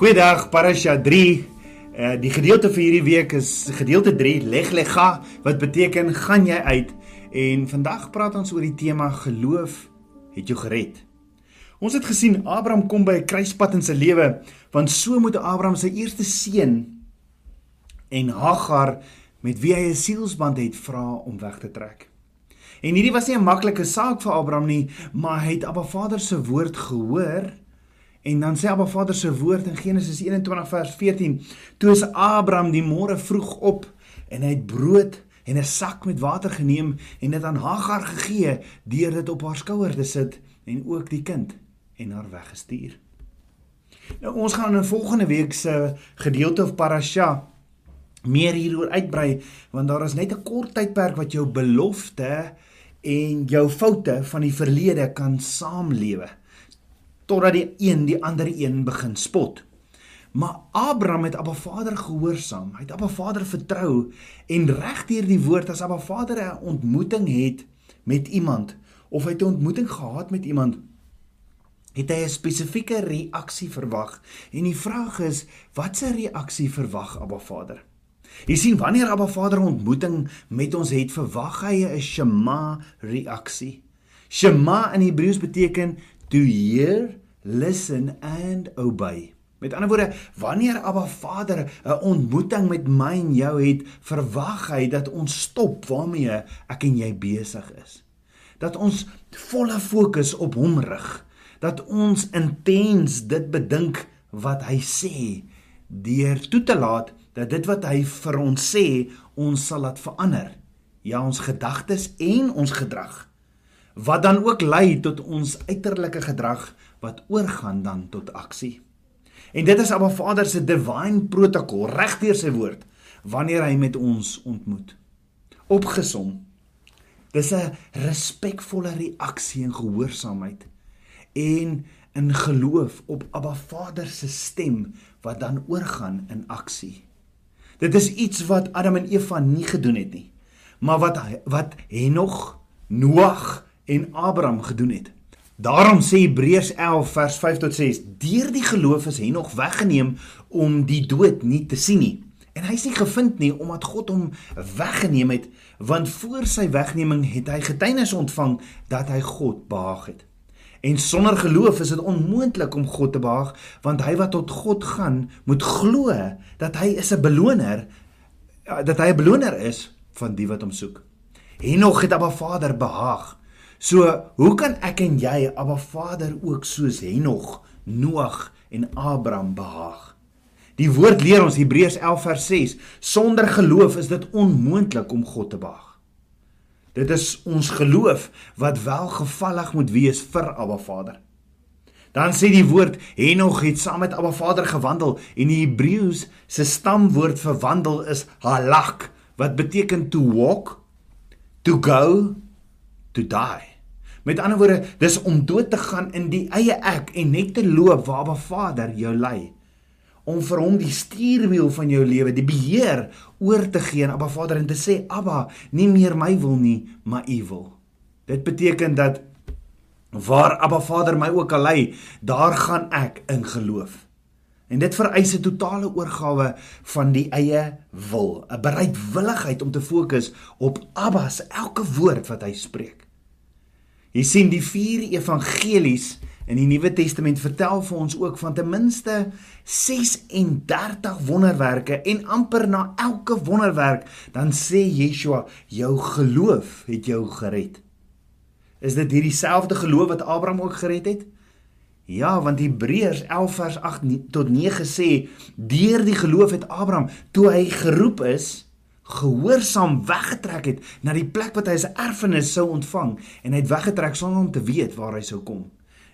Goeiedag Parasha 3. Uh die gedeelte vir hierdie week is gedeelte 3 Leg Lega wat beteken gaan jy uit en vandag praat ons oor die tema geloof het jou gered. Ons het gesien Abraham kom by 'n kruispunt in sy lewe want so moet Abraham sy eerste seun en Hagar met wie hy 'n sielsband het vra om weg te trek. En hierdie was nie 'n maklike saak vir Abraham nie, maar hy het Abba Vader se woord gehoor En dan sê Abba Vader se woord in Genesis 21 vers 14: Toe is Abraham die môre vroeg op en hy het brood en 'n sak met water geneem en dit aan Hagar gegee deur dit op haar skouer te sit en ook die kind en haar weggestuur. Nou ons gaan in volgende week se gedeelte of parasha meer hieroor uitbrei want daar is net 'n kort tydperk wat jou belofte en jou foute van die verlede kan saamlewe totdat die een die ander een begin spot. Maar Abraham het Abba Vader gehoorsaam. Hy het Abba Vader vertrou en regdeur die woord as Abba Vader 'n ontmoeting het met iemand of hy 'n ontmoeting gehad met iemand het hy 'n spesifieke reaksie verwag. En die vraag is, watse reaksie verwag Abba Vader? Jy sien wanneer Abba Vader 'n ontmoeting met ons het, verwag hy 'n shema reaksie. Shema in Hebreëus beteken to hear listen and obey. Met ander woorde, wanneer Abba Vader 'n ontmoeting met my en jou het, verwag hy dat ons stop waarmee ek en jy besig is. Dat ons volle fokus op hom rig. Dat ons intens dit bedink wat hy sê deur toe te laat dat dit wat hy vir ons sê, ons sal laat verander. Ja, ons gedagtes en ons gedrag. Wat dan ook lei tot ons uiterlike gedrag wat oorgaan dan tot aksie. En dit is Abba Vader se divine protokol regdeur sy woord wanneer hy met ons ontmoet. Opgesom. Dis 'n respekvolle reaksie en gehoorsaamheid en in geloof op Abba Vader se stem wat dan oorgaan in aksie. Dit is iets wat Adam en Eva nie gedoen het nie, maar wat wat Henog, Noag en Abraham gedoen het. Daarom sê Hebreërs 11 vers 5 tot 6: Deur die geloof is Henog weggeneem om die dood nie te sien nie. En hy is nie gevind nie omdat God hom weggeneem het, want voor sy wegneming het hy getuienis ontvang dat hy God behaag het. En sonder geloof is dit onmoontlik om God te behaag, want hy wat tot God gaan, moet glo dat hy is 'n beloner, dat hy 'n beloner is van die wat hom soek. Henog het Abba Vader behaag. So, hoe kan ek en jy Abba Vader ook soos Henog, Noag en Abraham behaag? Die woord leer ons Hebreërs 11 vers 6, sonder geloof is dit onmoontlik om God te behaag. Dit is ons geloof wat welgevallig moet wees vir Abba Vader. Dan sê die woord Henog het saam met Abba Vader gewandel en die Hebreëus se stamwoord vir wandel is halak wat beteken to walk, to go, to die. Met ander woorde, dis om dood te gaan in die eie ek en net te loop waar Abba Vader jou lei. Om vir hom die stuurwiel van jou lewe, die beheer oor te gee aan Abba Vader en te sê Abba, nie meer my wil nie, maar U wil. Dit beteken dat waar Abba Vader my ook al lei, daar gaan ek in geloof. En dit vereis 'n totale oorgawe van die eie wil, 'n bereidwilligheid om te fokus op Abba se elke woord wat hy spreek. Jy sien die vier evangelies in die Nuwe Testament vertel vir ons ook van ten minste 36 wonderwerke en amper na elke wonderwerk dan sê Yeshua jou geloof het jou gered. Is dit hierdie selfde geloof wat Abraham ook gered het? Ja, want Hebreërs 11 vers 8 tot 9 sê deur die geloof het Abraham toe hy geroep is gehoorsaam weggetrek het na die plek wat hy as erfenis sou ontvang en hy het weggetrek sonder om te weet waar hy sou kom.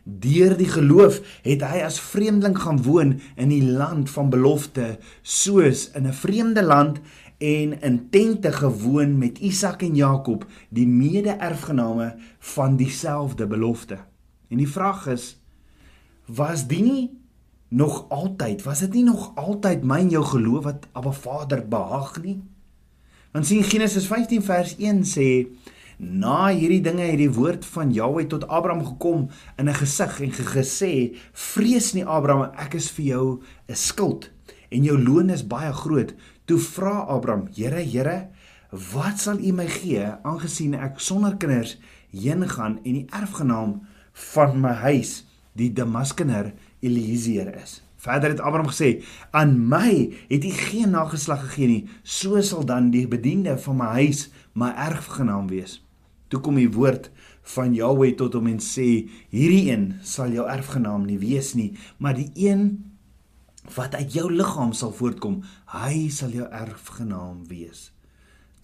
Deur die geloof het hy as vreemdeling gaan woon in die land van belofte, soos in 'n vreemde land en in tente gewoon met Isak en Jakob, die mede-erfgename van dieselfde belofte. En die vraag is, was dit nie nog altyd, was dit nie nog altyd my en jou geloof wat Abba Vader behaag nie? Want sien Genesis 15 vers 1 sê Na hierdie dinge het die woord van Jahweh tot Abraham gekom in 'n gesig en gesê: "Vrees nie Abraham, ek is vir jou 'n skild en jou loon is baie groot." Toe vra Abraham: "Here, Here, wat sal U my gee aangesien ek sonder kinders heen gaan en die erfgenaam van my huis die Damaskener Eliezer is?" Verder het Abraham gesê: "Aan my het U geen nageslag gegee nie, so sal dan die bediende van my huis my erfgenaam wees." Toe kom die woord van Jahweh tot hom en sê: "Hierdie een sal jou erfgenaam nie wees nie, maar die een wat uit jou liggaam sal voortkom, hy sal jou erfgenaam wees."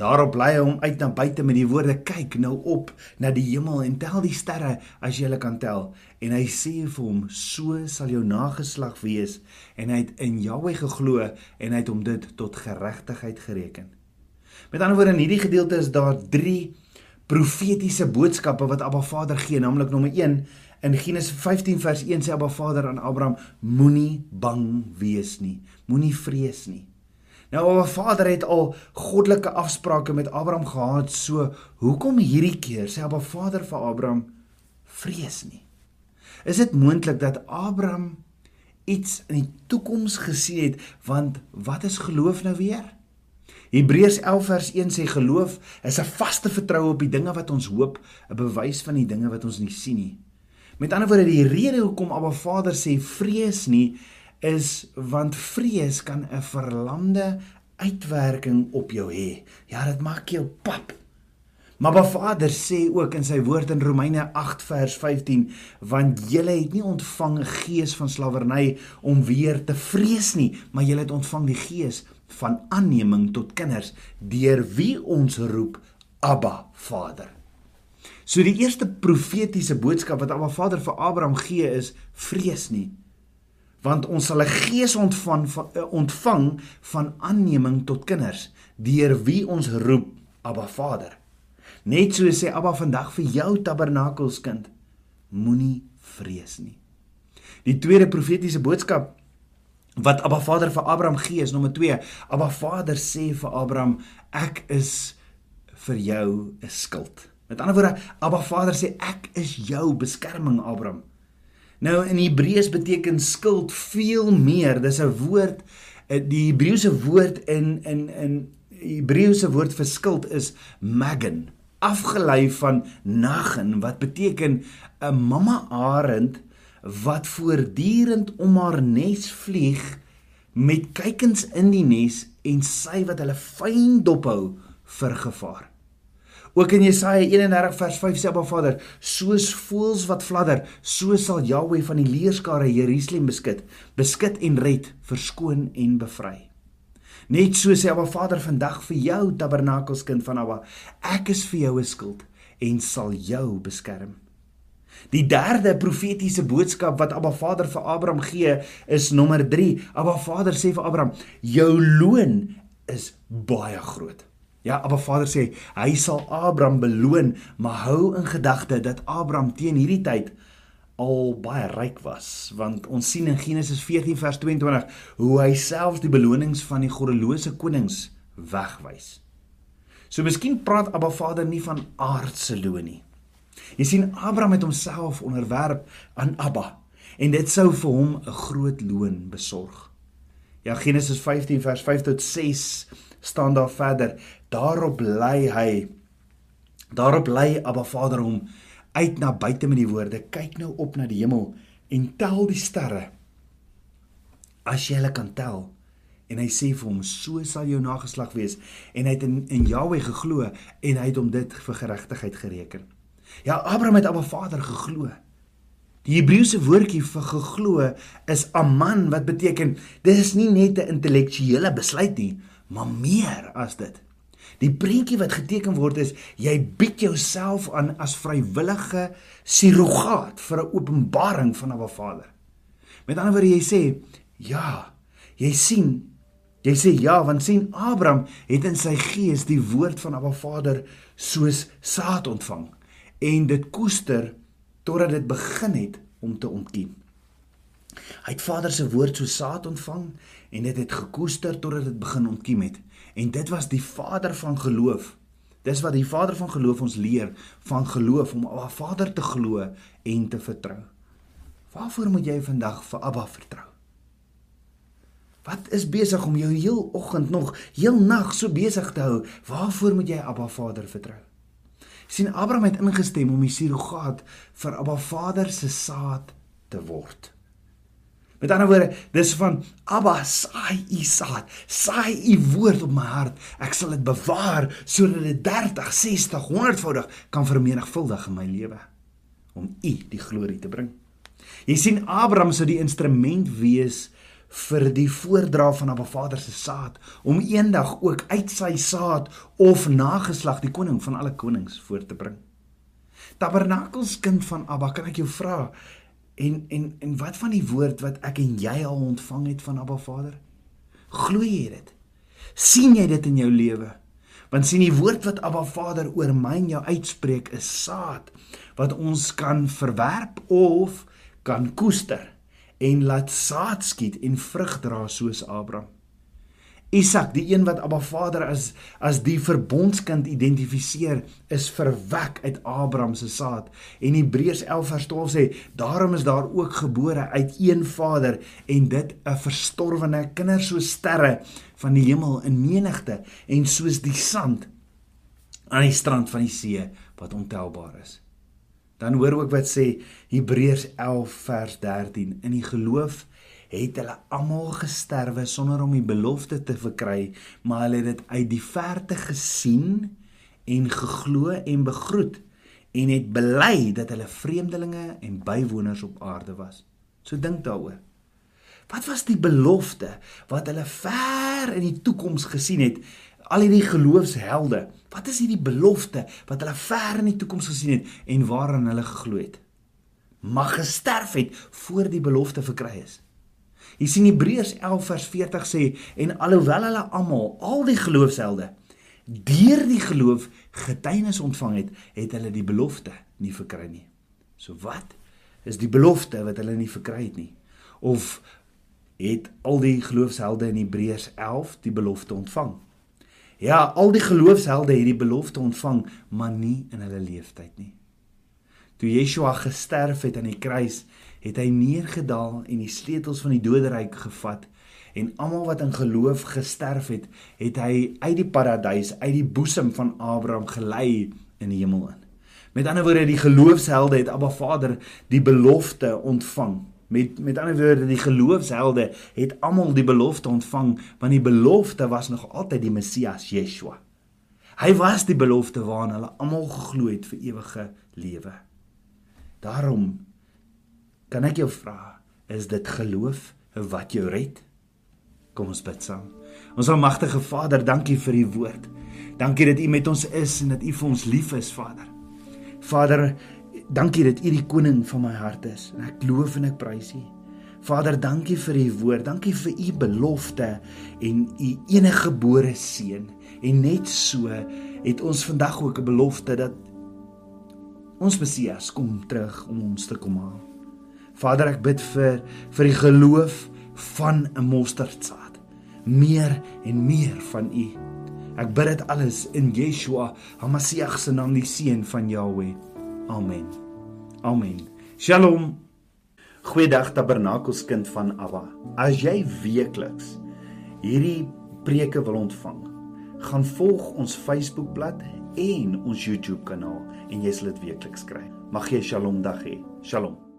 Daarop lei hy hom uit na buite met die woorde: "Kyk nou op na die hemel en tel die sterre as jy hulle kan tel." En hy sê vir hom: "So sal jou nageslag wees." En hy het in Jahweh geglo en hy het hom dit tot geregtigheid gereken. Met ander woorde in hierdie gedeelte is daar 3 profetiese boodskappe wat Abba Vader gee, naamlik nommer 1 in Genesis 15 vers 1 sê Abba Vader aan Abraham: Moenie bang wees nie, moenie vrees nie. Nou Abba Vader het al goddelike afsprake met Abraham gehad, so hoekom hierdie keer sê Abba Vader vir Abraham: Vrees nie. Is dit moontlik dat Abraham iets in die toekoms gesien het, want wat is geloof nou weer? Hebreërs 11 vers 1 sê geloof is 'n vaste vertroue op die dinge wat ons hoop, 'n bewys van die dinge wat ons nie sien nie. Met ander woorde, die rede hoekom Abba Vader sê vrees nie is want vrees kan 'n verlamde uitwerking op jou hê. Ja, dit maak jou pap. Maar Abba Vader sê ook in sy woord in Romeine 8 vers 15, want julle het nie ontvang 'n gees van slawerny om weer te vrees nie, maar julle het ontvang die gees van aanneming tot kinders deur wie ons roep Abba Vader. So die eerste profetiese boodskap wat Abba Vader vir Abraham gee is vrees nie want ons sal 'n gees ontvang van eh, ontvang van aanneming tot kinders deur wie ons roep Abba Vader. Net so sê Abba vandag vir jou tabernakelskind moenie vrees nie. Die tweede profetiese boodskap wat Abba Vader vir Abraham gee is nommer 2. Abba Vader sê vir Abraham, ek is vir jou 'n skild. Met ander woorde, Abba Vader sê ek is jou beskerming, Abraham. Nou in Hebreëus beteken skild veel meer. Dis 'n woord eh, die Hebreëse woord in in in Hebreëse woord vir skild is magen, afgelei van nagen wat beteken 'n mamma arend wat voortdurend om haar nes vlieg met kykens in die nes en sy wat hulle fyn dophou vir gevaar. Ook in Jesaja 31 vers 5 sê Abba Vader, soos voëls wat fladder, so sal Jahweh van die leerskare Jerusalem beskik, beskik en red, verskoon en bevry. Net so sê Abba Vader vandag vir jou tabernakelskind van Abba, ek is vir jou 'n skild en sal jou beskerm. Die derde profetiese boodskap wat Abba Vader vir Abraham gee, is nommer 3. Abba Vader sê vir Abraham: "Jou loon is baie groot." Ja, Abba Vader sê hy sal Abraham beloon, maar hou in gedagte dat Abraham teen hierdie tyd al baie ryk was, want ons sien in Genesis 14 vers 22 hoe hy self die belonings van die goddelose konings wegwys. So miskien praat Abba Vader nie van aardse loon nie. Jy sien Abraham het homself onderwerp aan Abba en dit sou vir hom 'n groot loon besorg. Ja Genesis 15 vers 5 tot 6 staan daar verder. Daarop lei hy daarop lei Abba Vader hom uit na buite met die woorde: "Kyk nou op na die hemel en tel die sterre as jy hulle kan tel." En hy sê vir hom: "So sal jou nageslag wees." En hy het in, in Jahweh geglo en hy het hom dit vir geregtigheid gereken. Ja, Abraham het Abba Vader geglo. Die Hebreëse woordjie vir geglo is aman wat beteken dis nie net 'n intellektuele besluit nie, maar meer as dit. Die prentjie wat geteken word is jy bied jouself aan as vrywillige surrogaat vir 'n openbaring van Abba Vader. Met ander woorde jy sê ja, jy sien Jy sê ja want sien Abraham het in sy gees die woord van Abba Vader soos saad ontvang en dit koester totdat dit begin het om te ontkiem. Hy het Vader se woord so saad ontvang en dit het gekoester totdat dit begin ontkiem het. En dit was die Vader van geloof Dis wat die Vader van geloof ons leer van geloof om Abba Vader te glo en te vertrou. Waarvoor moet jy vandag vir Abba vertrou? Wat is besig om jou heel oggend nog heel nag so besig te hou? Waarvoor moet jy Abba Vader vertrou? sien Abraham het ingestem om die surrogaat vir Abba Vader se saad te word. Met ander woorde, dis van Abba saai u saad, saai u woord op my hart. Ek sal dit bewaar sodat dit 30, 60, 100voudig kan vermenigvuldig in my lewe om u die glorie te bring. Jy sien Abraham sou die instrument wees vir die voordra van Abba Vader se saad om eendag ook uit sy saad of nageslag die koning van alle konings voor te bring. Tabernakels kind van Abba, kan ek jou vra, En en en wat van die woord wat ek en jy al ontvang het van Abba Vader? Glo jy dit? sien jy dit in jou lewe? Want sien die woord wat Abba Vader oor my en jou uitspreek is saad wat ons kan verwerp of kan koester en laat saad skiet en vrug dra soos Abraham. Isak, die een wat Abba Vader as as die verbondskind identifiseer, is verwek uit Abraham se saad. En Hebreërs 11 vers 12 sê, daarom is daar ook gebore uit een Vader en dit 'n verstorwene kinders so sterre van die hemel in menigte en soos die sand aan die strand van die see wat ontelbaar is. Dan hoor ook wat sê Hebreërs 11 vers 13 in die geloof het hulle almal gesterwe sonder om die belofte te verkry, maar hulle het dit uit die verte gesien en geglo en begroet en het bely dat hulle vreemdelinge en bywoners op aarde was. So dink daaroor. Wat was die belofte wat hulle ver in die toekoms gesien het? Al hierdie geloofshelde, wat is hierdie belofte wat hulle ver in die toekoms gesien het en waaraan hulle geglo het? Mag gesterf het voor die belofte verkry is. Jy sien Hebreërs 11 vers 40 sê en alhoewel hulle almal al die geloofshelde deur die geloof getuienis ontvang het, het hulle die belofte nie verkry nie. So wat is die belofte wat hulle nie verkry het nie? Of het al die geloofshelde in Hebreërs 11 die belofte ontvang? Ja, al die geloofshelde het die belofte ontvang, maar nie in hulle lewenstyd nie. Toe Yeshua gesterf het aan die kruis, het hy neergedaal en die sleutels van die doderyk gevat en almal wat in geloof gesterf het, het hy uit die paradys, uit die boesem van Abraham gelei in die hemel in. Met ander woorde, die geloofshelde het Abba Vader die belofte ontvang. Met met ander woorde, die geloofshelde het almal die belofte ontvang, want die belofte was nog altyd die Messias Yeshua. Hy was die belofte waarna hulle almal geglo het vir ewige lewe. Daarom Kan ek jou vra, is dit geloof wat jou red? Kom ons bid saam. Ons almagtige Vader, dankie vir u woord. Dankie dat u met ons is en dat u vir ons lief is, Vader. Vader, dankie dat u die koning van my hart is en ek loof en ek prys u. Vader, dankie vir u woord. Dankie vir u belofte en u enige gebore seun. En net so het ons vandag ook 'n belofte dat ons Messias kom terug om ons te kom haal. Vader, ek bid vir vir die geloof van 'n mosterdsaad. Meer en meer van U. Ek bid dit alles in Yeshua, Hamasiach se naam, die seun van Jahweh. Amen. Amen. Shalom. Goeiedag Tabernakelskind van Abba. As jy weekliks hierdie preke wil ontvang, gaan volg ons Facebookblad en ons YouTube kanaal en jy sal dit weekliks kry. Mag jy 'n Shalom dag hê. Shalom.